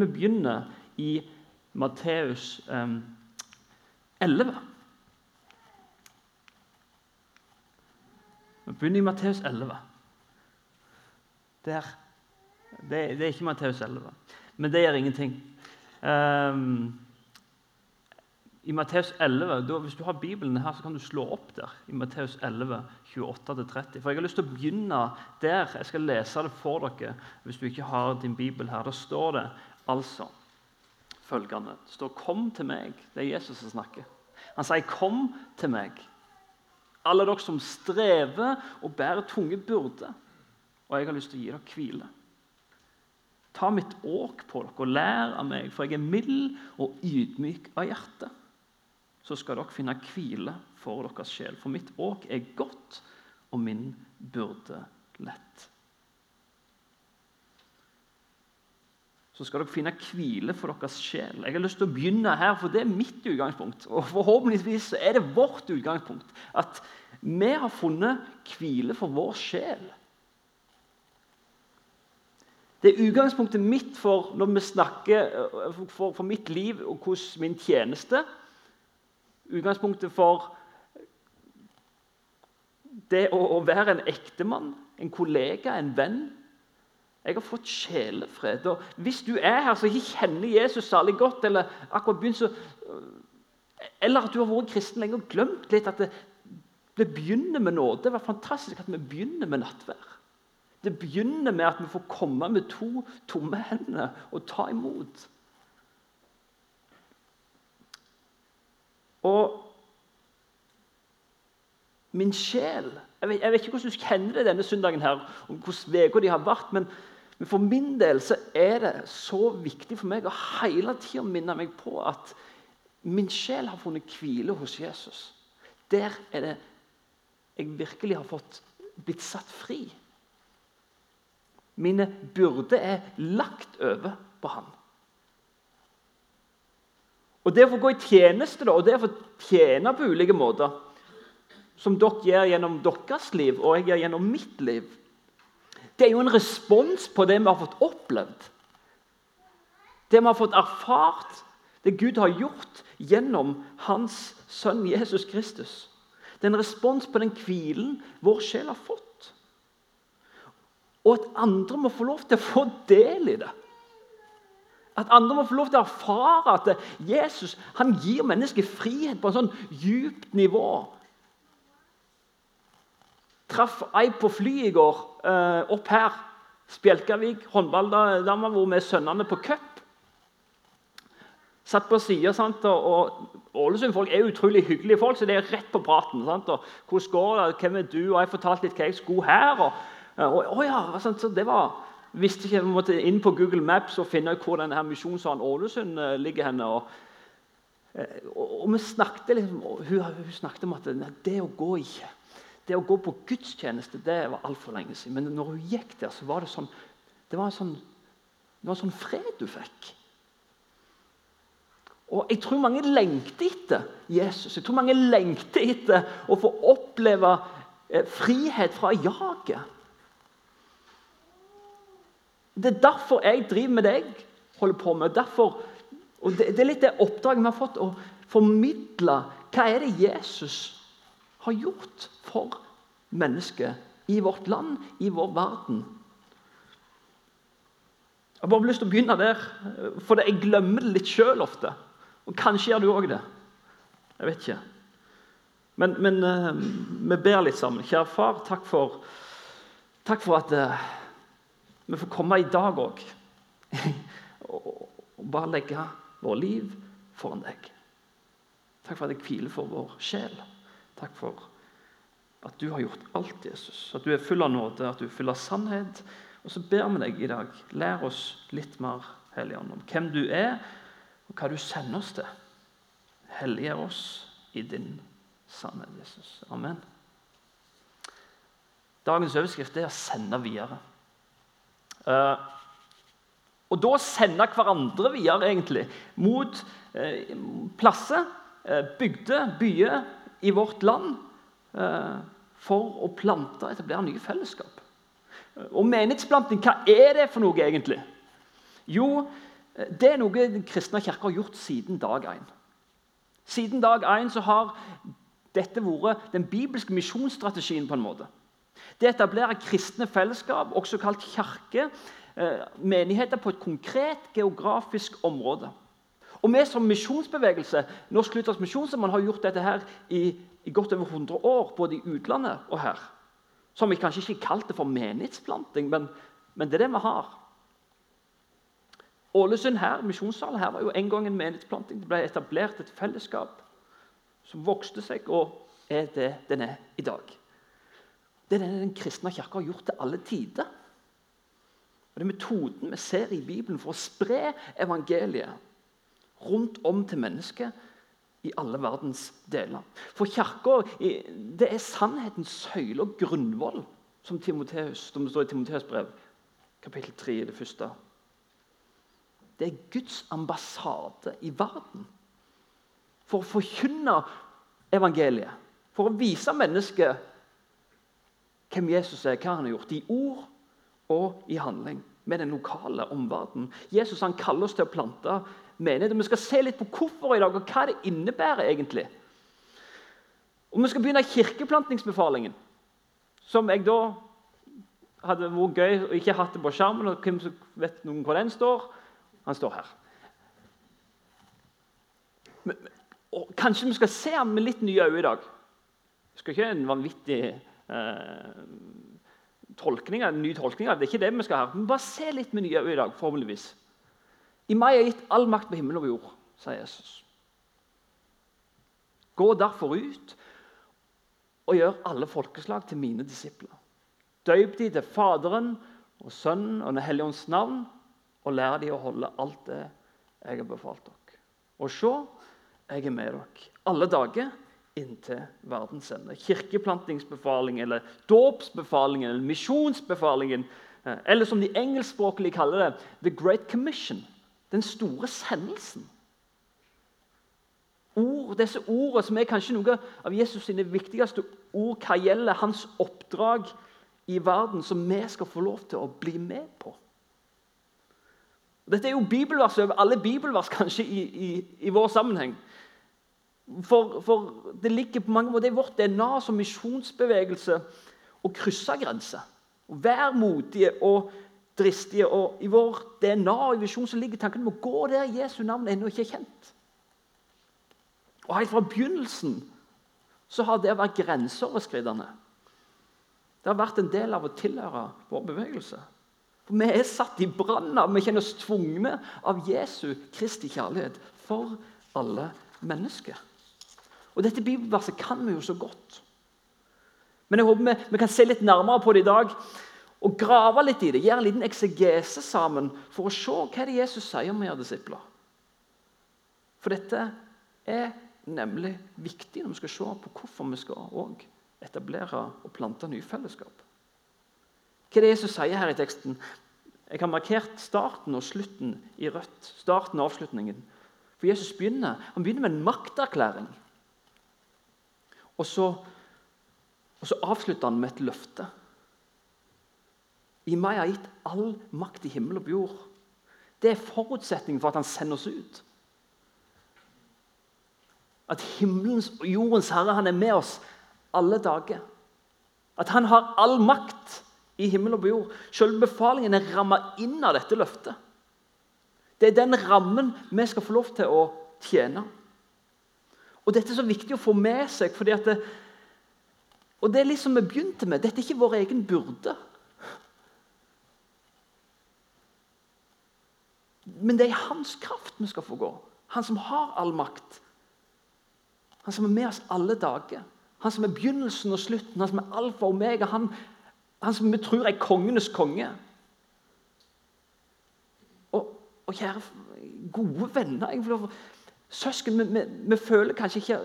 Vi begynner i Matteus eh, 11. Vi begynner i Matteus 11. Der. Det, det, er ikke Matteus 11, men det gjør ingenting. Um, I Matteus 11, da, Hvis du har Bibelen her, så kan du slå opp der. i Matteus 11, 28-30. For Jeg har lyst til å begynne der. Jeg skal lese det for dere hvis du ikke har din bibel her. Da står det altså følgende. Det står 'Kom til meg'. Det er Jesus som snakker. Han sier 'Kom til meg', alle dere som strever og bærer tunge byrder, og jeg har lyst til å gi dere hvile. Ta mitt åk på dere og lær av meg, for jeg er mild og ydmyk av hjerte. Så skal dere finne hvile for deres sjel, for mitt åk er godt, og min byrde lett. Så skal dere finne hvile for deres sjel. Jeg har lyst til å begynne her, for det er mitt utgangspunkt. Og forhåpentligvis er det vårt utgangspunkt. At vi har funnet hvile for vår sjel. Det er utgangspunktet mitt for når vi snakker for, for mitt liv og hvordan min tjeneste. Utgangspunktet for det å, å være en ektemann, en kollega, en venn jeg har fått sjelefred. Og hvis du er her som ikke kjenner Jesus særlig godt, eller akkurat begynt så, eller at du har vært kristen lenge og glemt litt at det, det begynner med nåde. Det var fantastisk at vi begynner med nattvær. Det begynner med at vi får komme med to tomme hender og ta imot. Og min sjel jeg vet, jeg vet, ikke hvordan du kjenner det denne søndagen, her, om hvordan uka de har vært, men men for min del så er det så viktig for meg å hele tida minne meg på at min sjel har funnet hvile hos Jesus. Der er det jeg virkelig har fått blitt satt fri. Mine byrder er lagt over på han. Og Det å få gå i tjeneste da, og det å få tjene på ulike måter, som dere gjør gjennom deres liv og jeg gjør gjennom mitt liv, det er jo en respons på det vi har fått opplevd. Det vi har fått erfart, det Gud har gjort gjennom hans sønn Jesus Kristus. Det er en respons på den hvilen vår sjel har fått. Og at andre må få lov til å få del i det. At andre må få lov til å erfare at Jesus han gir mennesket frihet på en sånn djupt nivå Traff ei på flyet i går, eh, opp her. Spjelkavik håndballdame var med sønnene på cup. Satt på sida, og, Ålesund-folk er utrolig hyggelige folk, så det er rett på praten. Sant? Og, 'Hvordan går det? Hvem er du?' Og jeg fortalte litt hva jeg skulle her. Og, og, og ja, sant? så det var visste ikke, Vi måtte inn på Google Maps og finne ut hvor denne misjonssalen Ålesund eh, ligger. henne, og, eh, og, og vi snakket liksom, hun, hun snakket om at det å gå ikke det å gå på gudstjeneste det var altfor lenge siden. Men når hun gikk der, så var det sånn det var en sånn, var en sånn fred du fikk. Og Jeg tror mange lengter etter Jesus. Jeg tror mange lengter etter å få oppleve eh, frihet fra jaget. Det er derfor jeg driver med det jeg holder på med. Derfor, og det, det er litt det oppdraget vi har fått, å formidle hva er det Jesus har gjort for mennesket i vårt land, i vår verden. Jeg har bare lyst til å begynne der, for jeg glemmer det litt sjøl ofte. Og Kanskje gjør du òg det. Jeg vet ikke. Men, men uh, vi ber litt sammen. Kjære far, takk for, takk for at uh, vi får komme i dag òg. og bare legge vårt liv foran deg. Takk for at jeg hviler for vår sjel. Takk for at du har gjort alt, Jesus. At du er full av nåde, at du er full av sannhet. Og så ber vi deg i dag, lær oss litt mer, Helligånd, om hvem du er, og hva du sender oss til. Helliggjør oss i din sannhet, Jesus. Amen. Dagens overskrift er å sende videre. Uh, og da sende hverandre videre, egentlig, mot uh, plasser, uh, bygder, byer i vårt land Eh, for å plante og etablere nye fellesskap. Og Menighetsplanting, hva er det for noe, egentlig? Jo, Det er noe den kristne kirke har gjort siden dag én. Siden dag én har dette vært den bibelske misjonsstrategien. på en måte. Det etablerer kristne fellesskap, også kalt kirke, eh, menigheter på et konkret geografisk område. Og Vi som misjonsbevegelse Norsk Luthersk man har gjort dette her i, i, godt over 100 år, både i utlandet og her. Har vi kanskje ikke kalt det for menighetsplanting, men, men det er det vi har. Ålesund her, misjonssalen her var jo en gang en menighetsplanting. Det ble etablert et fellesskap som vokste seg, og er det den er i dag. Det er det den kristne kirka har gjort til alle tider. Og Det er metoden vi ser i Bibelen for å spre evangeliet rundt om til mennesket i alle verdens deler. For Kirka er sannhetens søyle og grunnvoll, som, Timoteus, som det står i Timoteus brev, kapittel 3, det første. Det er Guds ambassade i verden for å forkynne evangeliet. For å vise mennesket hvem Jesus er, hva han har gjort, i ord og i handling. Med den lokale omverdenen. Jesus han kaller oss til å plante menighet. Vi skal se litt på hvorfor i dag, og hva det innebærer egentlig. Og Vi skal begynne kirkeplantningsbefalingen, som jeg da hadde vært gøy å ikke hatt det på skjermen. og Hvem vet noen hvor den står? Han står her. Men, og Kanskje vi skal se ham med litt nye øyne i dag. Vi skal ikke en vanvittig eh, tolkning, en ny tolkning av det. er ikke det vi skal ha. Men bare se litt med nye øyne i dag. forhåpentligvis. I meg er gitt all makt på himmel og jord, sa Jesus. Gå derfor ut og gjør alle folkeslag til mine disipler. Døyp de til Faderen og Sønnen og Den hellige ånds navn, og lær de å holde alt det jeg har befalt dere. Og se, jeg er med dere alle dager inntil verdens ende. Kirkeplantingsbefalingen, eller dåpsbefalingen, eller misjonsbefalingen, eh, eller som de engelskspråklige kaller det, The Great Commission. Den store sendelsen. Ord, disse ordene som er kanskje noe av Jesus sine viktigste ord hva gjelder hans oppdrag i verden, som vi skal få lov til å bli med på. Dette er jo bibelvers over alle bibelvers kanskje i, i, i vår sammenheng. For, for, det ligger på mange måter i vårt DNA som misjonsbevegelse å krysse grenser. Være modige og dristige. Og I vår DNA i visjon så ligger tanken om å gå der Jesu navn ennå ikke er kjent. Og Helt fra begynnelsen så har det vært grenseoverskridende. Det har vært en del av å tilhøre vår bevegelse. For Vi er satt i brann av, vi kjenner oss tvungne av Jesu Kristi kjærlighet for alle mennesker. Og Dette bibelverset kan vi jo så godt. Men jeg håper vi, vi kan se litt nærmere på det i dag og grave litt i det. Gjøre en liten eksegese sammen for å se hva det Jesus sier om gjøre disipler. For dette er nemlig viktig når vi skal se på hvorfor vi skal etablere og plante nye fellesskap. Hva er det Jesus sier her i teksten? Jeg har markert starten og slutten i rødt. Starten og avslutningen. For Jesus begynner, han begynner med en makterklæring. Og så, og så avslutter han med et løfte. I meg har gitt all makt i himmel og på jord. Det er forutsetningen for at han sender oss ut. At himmelens og jordens herre han er med oss alle dager. At han har all makt i himmel og på jord. Selve befalingen er ramma inn av dette løftet. Det er den rammen vi skal få lov til å tjene. Og Dette er så viktig å få med seg. fordi at det, og det er liksom vi begynte med. Dette er ikke vår egen byrde. Men det er i hans kraft vi skal få gå. Han som har all makt. Han som er med oss alle dager. Han som er begynnelsen og slutten. Han som er alfa og omega. Han, han som vi tror er kongenes konge. Og, og kjære gode venner Søsken, vi, vi, vi, føler kanskje ikke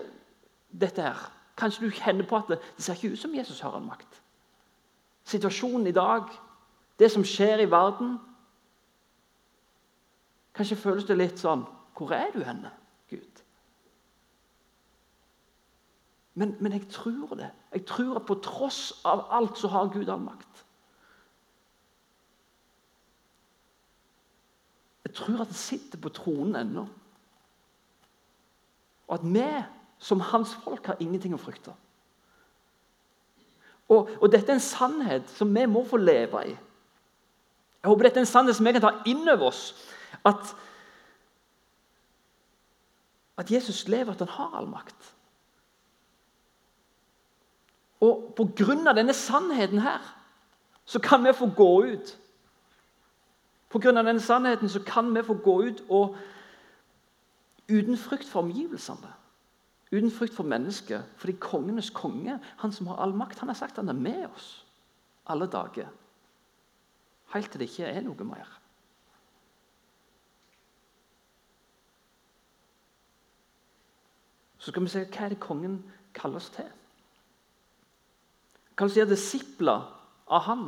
dette her. Kanskje du kjenner på at det, det ser ikke ut som Jesus har all makt. Situasjonen i dag, det som skjer i verden Kanskje føles det litt sånn Hvor er du henne, Gud? Men, men, jeg tror det. Jeg tror at på tross av alt så har Gud all makt. Jeg tror at han sitter på tronen ennå. Og at vi som hans folk har ingenting å frykte. Og, og, Dette er en sannhet som vi må få leve i. Jeg håper dette er en sannhet som vi kan ta inn over oss. At, at Jesus lever, at han har all makt. Og pga. denne sannheten her så kan vi få gå ut. Pga. denne sannheten så kan vi få gå ut og uten frykt for omgivelsene. Uten frykt for mennesket. Fordi kongenes konge, han som har all makt, han har sagt han er med oss alle dager. Helt til det ikke er noe mer. Så skal vi se hva er det kongen kaller oss til. Kan du si disipler av han?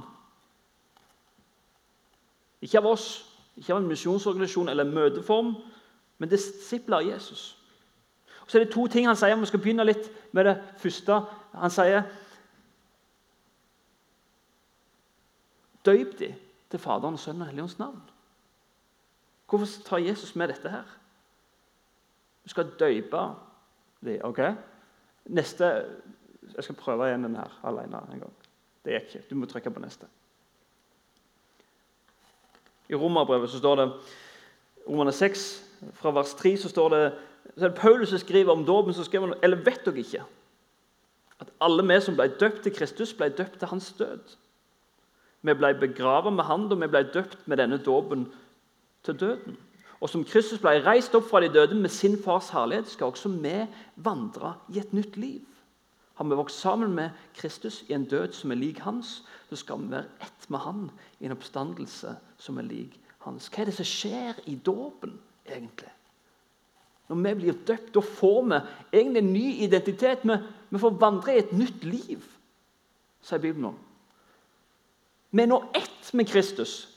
Ikke av oss, ikke av en misjonsorganisasjon eller en møteform, men disipler av Jesus. Og så er det to ting han sier. Vi skal begynne litt med det første. Han sier Døyp de til Faderen, Sønnen og Helligåndens navn. Hvorfor tar Jesus med dette her? Du skal døype de, ok? Neste Jeg skal prøve igjen denne her alene en gang. Det gikk ikke. Du må trykke på neste. I Romerbrevet så står det Romerne 6, fra vers 3, så står det så er det Paulus som skriver om dåpen. så skriver han, Eller vet dere ikke at alle vi som ble døpt til Kristus, ble døpt til hans død? Vi ble begravet med han, og vi ble døpt med denne dåpen til døden. Og som Kristus ble reist opp fra de døde med sin fars herlighet, skal også vi vandre i et nytt liv. Har vi vokst sammen med Kristus i en død som er lik hans, så skal vi være ett med han i en oppstandelse som er lik hans. Hva er det som skjer i dåpen, egentlig? Når vi blir døpt, da får vi egentlig en ny identitet. Vi, vi får vandre i et nytt liv, sier Bibelen om. Vi er nå ett med Kristus.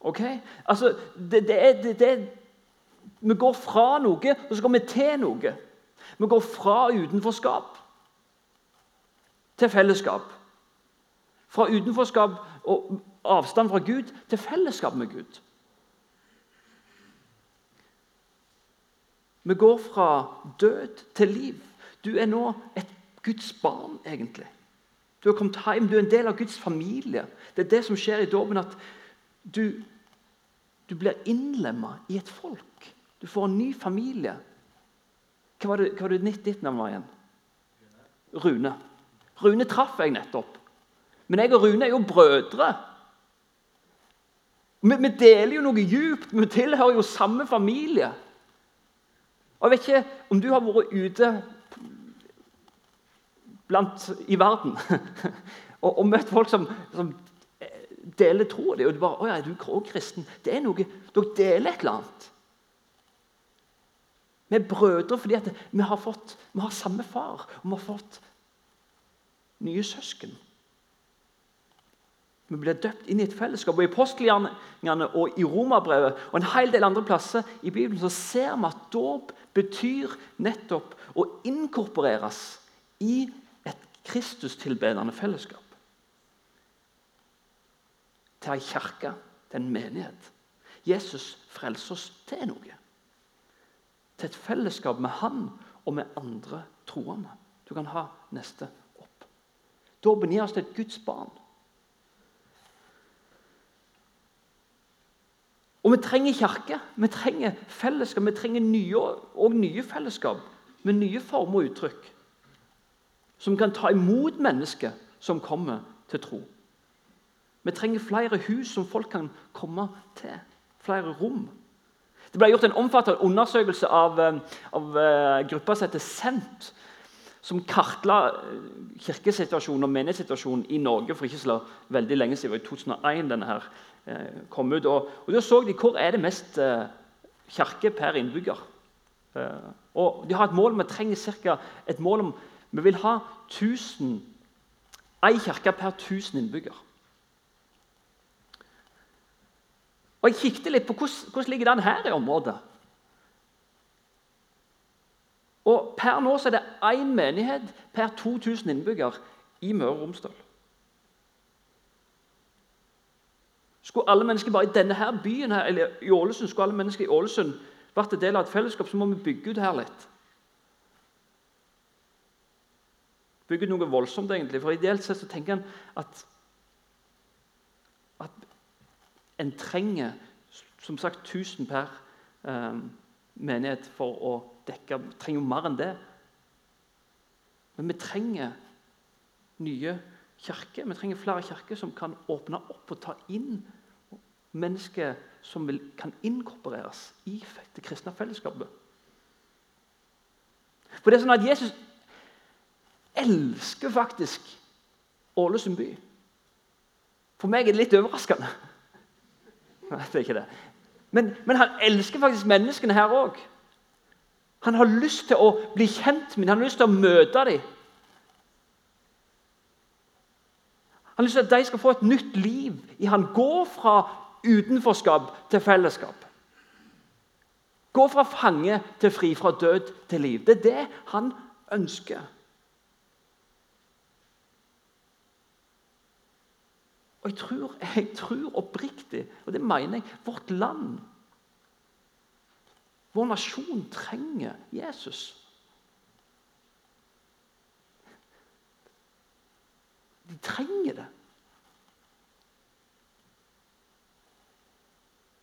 Ok? Altså, det, det er, det, det, Vi går fra noe, og så går vi til noe. Vi går fra utenforskap til fellesskap. Fra utenforskap og avstand fra Gud til fellesskap med Gud. Vi går fra død til liv. Du er nå et Guds barn, egentlig. Du har kommet hjem, du er en del av Guds familie. Det er det som skjer i dåpen, at du, du blir innlemma i et folk. Du får en ny familie. Hva var det, hva var det ditt navn var igjen? Rune. Rune traff jeg nettopp. Men jeg og Rune er jo brødre. Vi, vi deler jo noe djupt. Vi tilhører jo samme familie. Og Jeg vet ikke om du har vært ute blant, i verden og, og, møtt folk som, som deler troa di, og du bare 'Å ja, du òg kristen.' Det er noe, Dere deler et eller annet. Vi er brødre fordi vi har, fått, vi har samme far, og vi har fått nye søsken. Vi blir døpt inn i et fellesskap. og I apostelgjerningene og i Romerbrevet og en hel del andre plasser i Bibelen så ser vi at dåp betyr nettopp å inkorporeres i et Kristustilbedende fellesskap. Til ei kirke, til en menighet. Jesus frelser oss til noe. Til et fellesskap med Han og med andre troende. Du kan ha neste opp. Dåpen gir oss til et Guds barn. Og vi trenger kirke, vi trenger fellesskap, vi trenger nye og nye fellesskap med nye former og uttrykk. Som kan ta imot mennesker som kommer til tro. Vi trenger flere hus som folk kan komme til. Flere rom. Det ble gjort en omfattende undersøkelse av, eh, av uh, gruppa som heter SENT, som kartla eh, kirkesituasjonen og menighetssituasjonen i Norge for ikke så veldig lenge siden. i 2001 denne her Eh, kom ut. Og, og Da så de hvor er det mest eh, kirke per innbygger. Eh, og De har et mål, vi trenger cirka et mål om Vi vil ha 1000 ei kirke per 1000 innbygger. Og Jeg kikket litt på hvordan, hvordan ligger den her i området. Og Per nå så er det én menighet per 2000 innbygger i Møre og Romsdal. Skulle alle mennesker bare i denne her byen her, eller i Ålesund, skulle alle mennesker i Ålesund vært en del av et fellesskap, så må vi bygge ut her litt. Bygge ut noe voldsomt, egentlig. For ideelt sett så tenker en at, at en trenger som sagt 1000 per eh, menighet for å dekke Vi trenger jo mer enn det. Men vi trenger nye kirker. Vi trenger flere kirker som kan åpne opp og ta inn mennesker som vil, kan inkorporeres i det kristne fellesskapet. For det er sånn at Jesus elsker faktisk Ålesund by. For meg er det litt overraskende. Det er ikke det. Men, men han elsker faktisk menneskene her òg. Han har lyst til å bli kjent med dem, han har lyst til å møte dem. Han har lyst til at de skal få et nytt liv han. går fra utenforskap til fellesskap. Gå fra fange til fri, fra død til liv. Det er det han ønsker. Og jeg tror, jeg tror oppriktig, og det mener jeg, vårt land Vår nasjon trenger Jesus. De trenger det.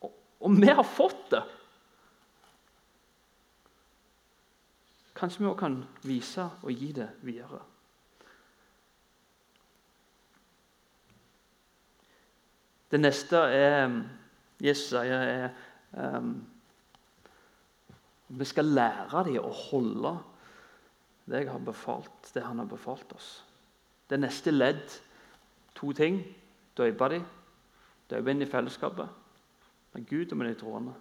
Og, og vi har fått det. Kanskje vi òg kan vise og gi det videre. Det neste er Jesus sier er um, Vi skal lære dem å holde det jeg har befalt, det han har befalt oss. Det neste ledd to ting. Døype dem. Døype inn i fellesskapet med Gud og med de troende.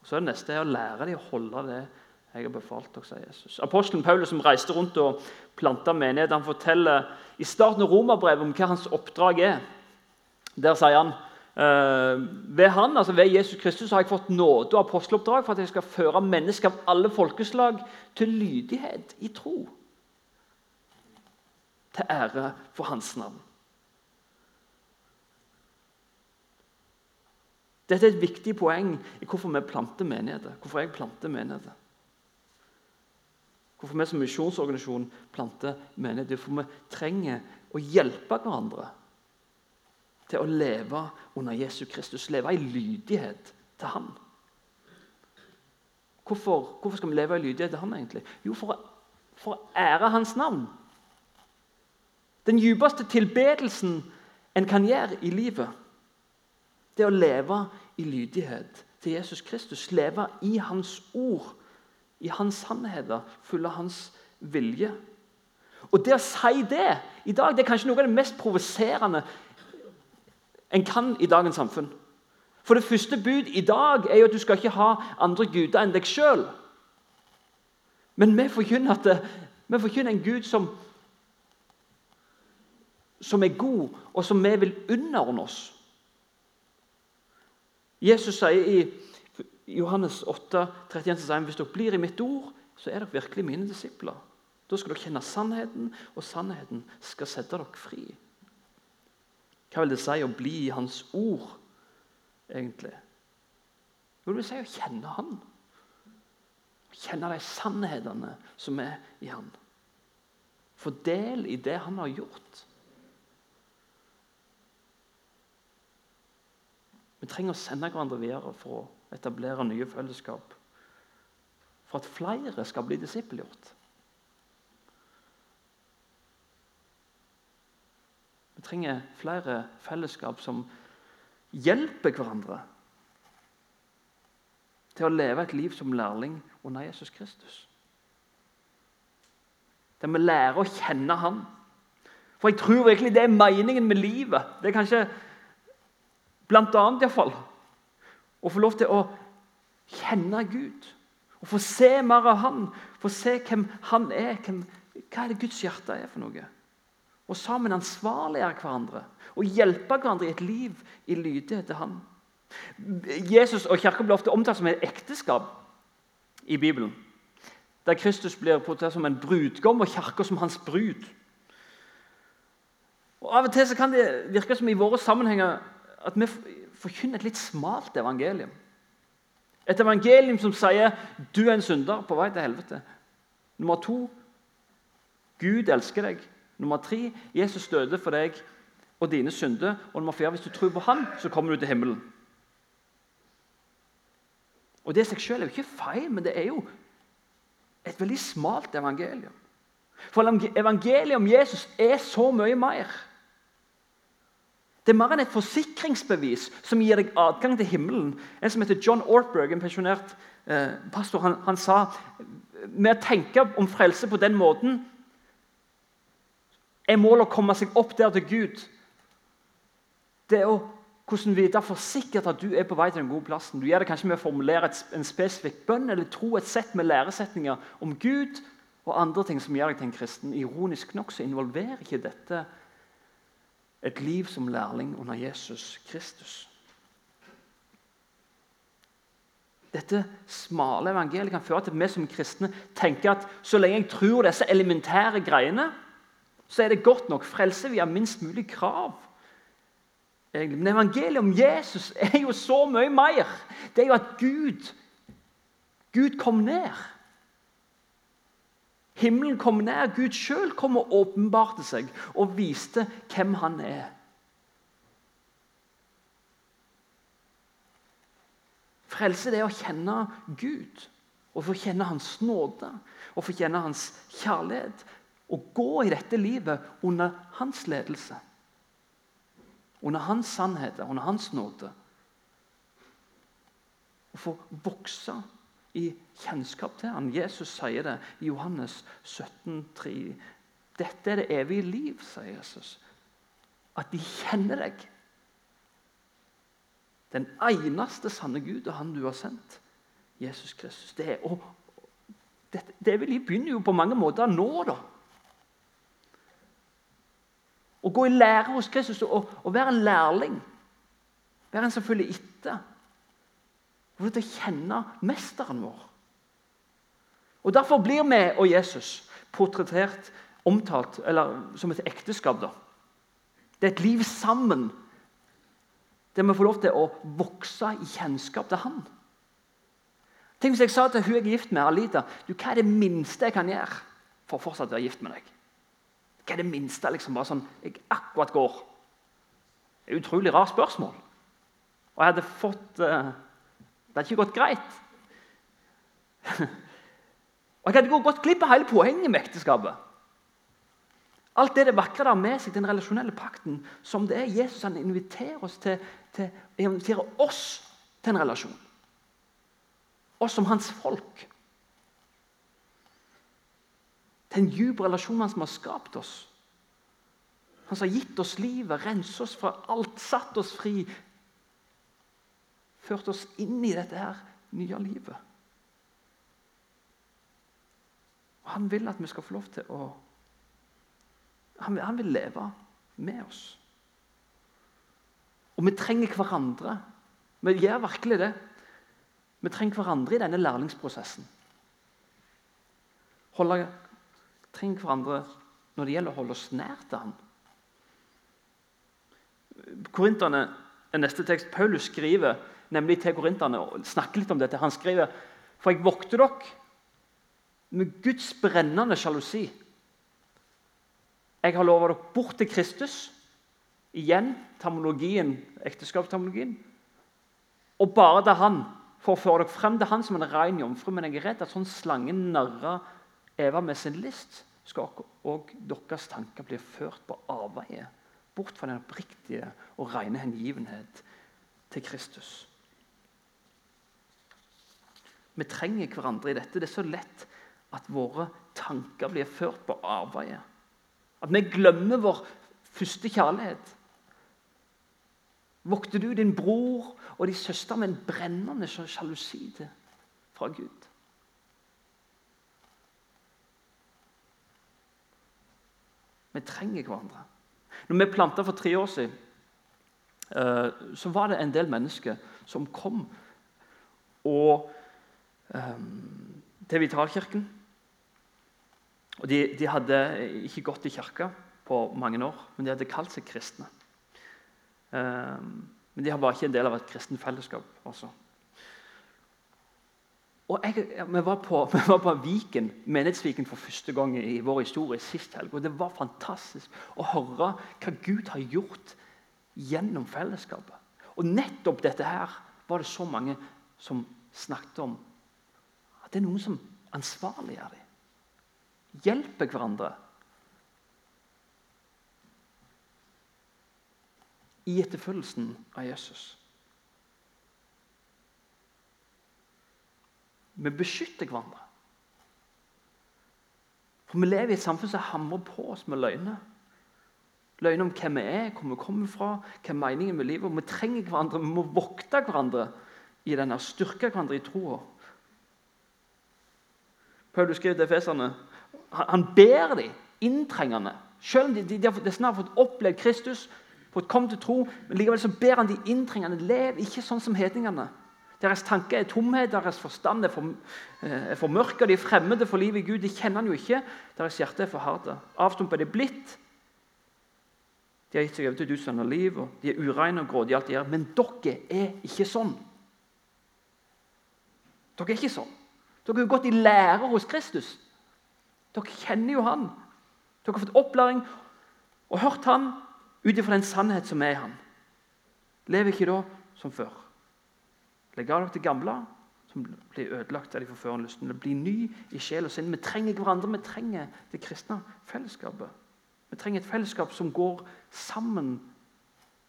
Og så er Det neste er å lære dem å holde det jeg har befalt dere, sier Jesus. Apostelen Paulus som reiste rundt og planta menighet, han forteller i starten av romerbrevet om hva hans oppdrag er. Der sier han eh, ved han, altså ved Jesus Kristus har jeg fått nåde og aposteloppdrag for at jeg skal føre mennesker av alle folkeslag til lydighet i tro. Til ære for Hans navn. Dette er et viktig poeng i hvorfor vi planter menigheter. Hvorfor jeg planter menigheter. Hvorfor vi som misjonsorganisasjon planter menigheter. For vi trenger å hjelpe hverandre til å leve under Jesu Kristus, leve i lydighet til Han. Hvorfor, hvorfor skal vi leve i lydighet til Han? egentlig? Jo, for å, for å ære Hans navn. Den djupeste tilbedelsen en kan gjøre i livet, det er å leve i lydighet til Jesus Kristus. Leve i Hans ord, i Hans sannheter, følge Hans vilje. Og det å si det i dag det er kanskje noe av det mest provoserende en kan i dagens samfunn. For Det første bud i dag er jo at du skal ikke ha andre guder enn deg sjøl. Men vi forkynner, at vi forkynner en Gud som, som er god, og som vi vil underordne oss. Jesus sier i Johannes 8, 31, sier, hvis dere blir i mitt ord, så er dere virkelig mine disipler. Da skal dere kjenne sannheten, og sannheten skal sette dere fri. Hva vil det si å bli i Hans ord, egentlig? Det vil si å kjenne Han? Kjenne de sannhetene som er i Han. Få del i det Han har gjort. Vi trenger å sende hverandre videre for å etablere nye fellesskap. For at flere skal bli disippelgjort. Trenger flere fellesskap som hjelper hverandre til å leve et liv som lærling under Jesus Kristus. Der vi lærer å kjenne Han. For jeg tror virkelig det er meningen med livet. Det er kanskje blant annet iallfall å få lov til å kjenne Gud. Å få se mer av Han, få se hvem Han er. Hvem, hva er det Guds hjerte er for noe? Og sammen ansvarliggjøre hverandre og hjelpe hverandre i et liv i lydighet til Han. Jesus og Kirka blir ofte omtalt som et ekteskap i Bibelen. Der Kristus blir portrettert som en brudgom og Kirka som hans brud. Og Av og til kan det virke som i våre sammenhenger at vi forkynner et litt smalt evangelium. Et evangelium som sier du er en synder på vei til helvete. Nummer to Gud elsker deg. Nummer tre Jesus døde for deg og dine synder. Og nummer fire hvis du tror på ham, så kommer du til himmelen. Og Det i seg selv er jo ikke feil, men det er jo et veldig smalt evangelium. For evangeliet om Jesus er så mye mer. Det er mer enn et forsikringsbevis som gir deg adgang til himmelen. En som heter John Ortberg, en pensjonert eh, pastor, han, han, sa med å tenke om frelse på den måten er målet å komme seg opp der til Gud. Det er å hvordan vite for sikkert at du er på vei til den gode plassen. Du gjør det kanskje med å formulere et, en spesifikk bønn eller tro et sett med læresetninger om Gud og andre ting som gjør deg til en kristen. Ironisk nok så involverer ikke dette et liv som lærling under Jesus Kristus. Dette smale evangeliet kan føre til at vi som kristne tenker at så lenge jeg tror disse elementære greiene, så er det godt nok. Frelse via minst mulig krav. Men evangeliet om Jesus er jo så mye mer. Det er jo at Gud, Gud kom ned. Himmelen kom ned. Gud sjøl kom og åpenbarte seg og viste hvem han er. Frelse det er å kjenne Gud og få kjenne Hans nåde og få kjenne Hans kjærlighet. Og gå i dette livet under Hans ledelse. Under Hans sannheter, under Hans nåde. Og få vokse i kjennskap til han. Jesus sier det i Johannes 17, 3. Dette er det evige liv, sier Jesus. At de kjenner deg. Den eneste sanne Gud og Han du har sendt, Jesus Kristus. Det, er, og, det, det evige liv begynner jo på mange måter nå, da. Å gå i lære hos Kristus og, og være en lærling. Være en som følger etter. til å kjenne mesteren vår. Og Derfor blir vi og Jesus portrettert, omtalt eller som et ekteskap. da. Det er et liv sammen der vi får lov til å vokse i kjennskap til Han. Tenk hvis jeg sa til hun jeg er gift med, Alita, du, hva er det minste jeg kan gjøre for å fortsatt være gift med deg? Hva er det minste liksom bare sånn, jeg akkurat går? Det er et utrolig rart spørsmål. Og jeg hadde fått uh, det hadde ikke gått greit. Og Jeg hadde gått glipp av hele poenget med ekteskapet. Alt det det vakre der med seg, den relasjonelle pakten, som det er Jesus han inviterer oss til, til, inviterer oss til en relasjon. Oss som hans folk. Til en dyp relasjon han som har skapt oss. Han som har gitt oss livet, renset oss fra alt, satt oss fri, ført oss inn i dette her nye livet. Og Han vil at vi skal få lov til å Han vil, han vil leve med oss. Og vi trenger hverandre. Vi gjør virkelig det. Vi trenger hverandre i denne lærlingsprosessen. Holde, trenger hverandre når det gjelder å holde oss nær til ham. Korinterne er neste tekst. Paulus skriver nemlig til korinterne, og snakker litt om dette. Han skriver For jeg vokter dere med Guds brennende sjalusi. Jeg har lova dere bort til Kristus. Igjen termologien, ekteskapstermologien. Og bare til Han, for å føre dere frem til Han som en ren jomfru. Men jeg er redd at sånn slangen narrer Eva med sin list, skal òg deres tanker bli ført på avveie. Bort fra den oppriktige og rene hengivenhet til Kristus. Vi trenger hverandre i dette. Det er så lett at våre tanker blir ført på arbeidet. At vi glemmer vår første kjærlighet. Vokter du din bror og din søster med en brennende sjalusi fra Gud? Vi trenger hverandre. Når vi planta for tre år siden, eh, så var det en del mennesker som kom og um, til Vitalkirken. Og de, de, hadde ikke gått i kirka på mange år, men de hadde kalt seg kristne. Um, Men de bare ikke en del av et kristent fellesskap. altså. Og jeg, vi, var på, vi var på Viken, Menighetsviken for første gang i vår historie sist helg. og Det var fantastisk å høre hva Gud har gjort gjennom fellesskapet. Og nettopp dette her var det så mange som snakket om. At det er noen som ansvarliggjør dem. Hjelper hverandre. I etterfølgelsen av Jesus. Vi beskytter hverandre. For Vi lever i et samfunn som hamrer på oss med løgner. Løgner om hvem vi er, hvor vi kommer fra, hva er meningen med livet. Vi trenger hverandre, vi må vokte hverandre i denne, styrke hverandre i troa. Paulus skriver til efeserne han, han ber dem inntrengende. Selv om de, de, de, de snart har fått opplevd Kristus, fått komme til tro, men likevel så ber han de inntrengende lev ikke sånn som hedningene. Deres tanker er tomhet, deres forstand er, for, eh, er formørka, de er fremmede for livet i Gud. De kjenner han jo ikke. Deres hjerte er forharda. Avstumpa er de blitt. De har gitt seg over til dusende liv, og de er ureine og grådige. alt de gjør. Men dere er ikke sånn. Dere er ikke sånn. Dere har gått i lære hos Kristus. Dere kjenner jo han. Dere har fått opplæring og hørt han ut ifra den sannhet som er i han. Lever ikke da som før. Legg av dere det gamle, som blir ødelagt av de forførende lystne. Bli ny i sjel og sinn. Vi trenger hverandre. Vi trenger det kristne fellesskapet. Vi trenger et fellesskap som går sammen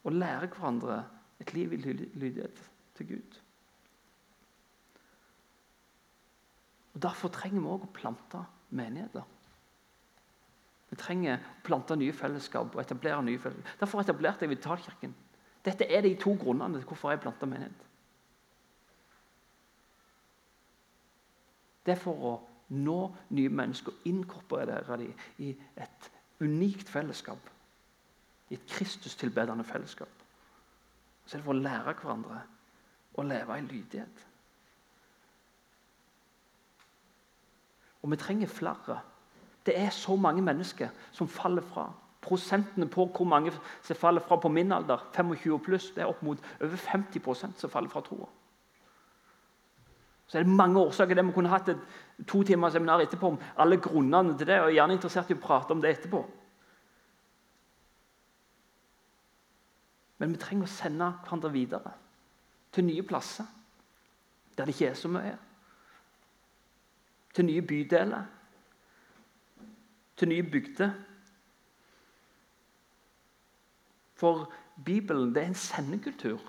og lærer hverandre et liv i lydighet til Gud. Og Derfor trenger vi òg å plante menigheter. Vi trenger å plante nye fellesskap og etablere nye fellesskap. Derfor etablerte jeg Vitalkirken. Dette er de to grunnene til hvorfor jeg planta menighet. Det er for å nå nye mennesker og inkorporere dem i et unikt fellesskap. I et Kristus-tilbedende fellesskap. Så er det for å lære hverandre å leve i lydighet. Og vi trenger flere. Det er så mange mennesker som faller fra. Prosentene på hvor mange som faller fra på min alder, 25 pluss, det er opp mot over 50% som faller fra troa. Så er det mange årsaker det. Vi kunne hatt et to timers seminar etterpå om alle grunnene til det. og jeg er gjerne interessert i å prate om det etterpå. Men vi trenger å sende hverandre videre til nye plasser der det ikke er så mye. Til nye bydeler. Til nye bygder. For Bibelen det er en sendekultur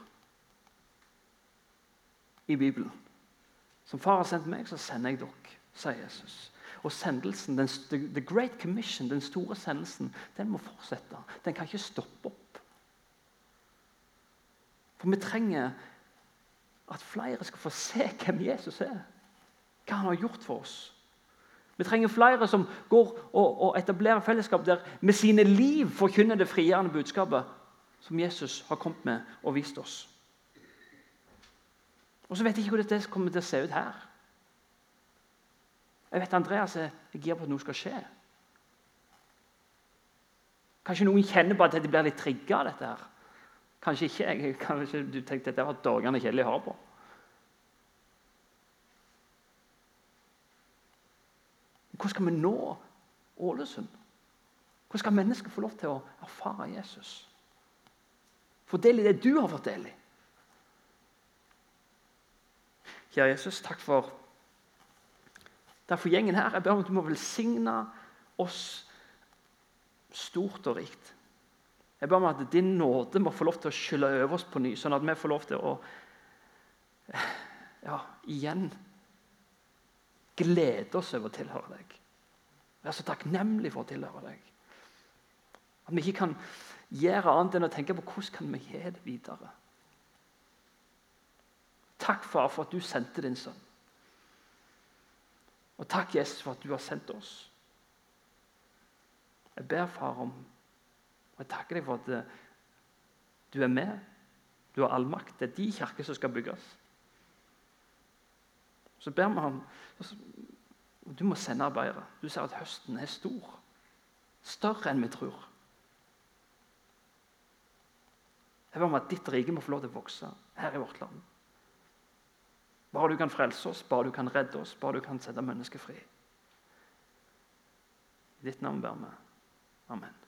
i Bibelen. Som far har sendt meg, så sender jeg dere, sier Jesus. Og sendelsen, den, the Great Commission, den store sendelsen, den må fortsette. Den kan ikke stoppe opp. For vi trenger at flere skal få se hvem Jesus er. Hva han har gjort for oss. Vi trenger flere som går og, og etablerer fellesskap der med sine liv forkynner det frigjørende budskapet som Jesus har kommet med og vist oss. Og så vet jeg ikke hvordan det kommer til å se ut her. Jeg vet Andreas er gira på at noe skal skje. Kanskje noen kjenner på at de blir litt trigga av dette. her. Kanskje ikke. Jeg, kanskje du tenkte at det var dårlig kjedelig å høre på. Hvordan skal vi nå Ålesund? Hvordan skal mennesker få lov til å erfare Jesus? Fordel del i det du har fått del i. Kjære Jesus, takk for derfor for gjengen her. Jeg ber om at du må velsigne oss stort og rikt. Jeg ber om at din nåde må få lov til å skylle over oss på ny, sånn at vi får lov til å ja, igjen glede oss over å tilhøre deg. Være så takknemlig for å tilhøre deg. At vi ikke kan gjøre annet enn å tenke på hvordan kan vi gi det videre. Takk, far, for at du sendte din sønn. Og takk, Jesus, for at du har sendt oss. Jeg ber, far, om Og jeg takker deg for at eh, du er med. Du har all makt. Det er de kirker som skal bygges. Så ber vi ham Du må sende arbeidere. Du ser at høsten er stor. Større enn vi tror. Jeg ber om at ditt rike må få lov til å vokse her i vårt land. Bare du kan frelse oss, bare du kan redde oss, bare du kan sette mennesket fri. I ditt navn ber vi. Amen.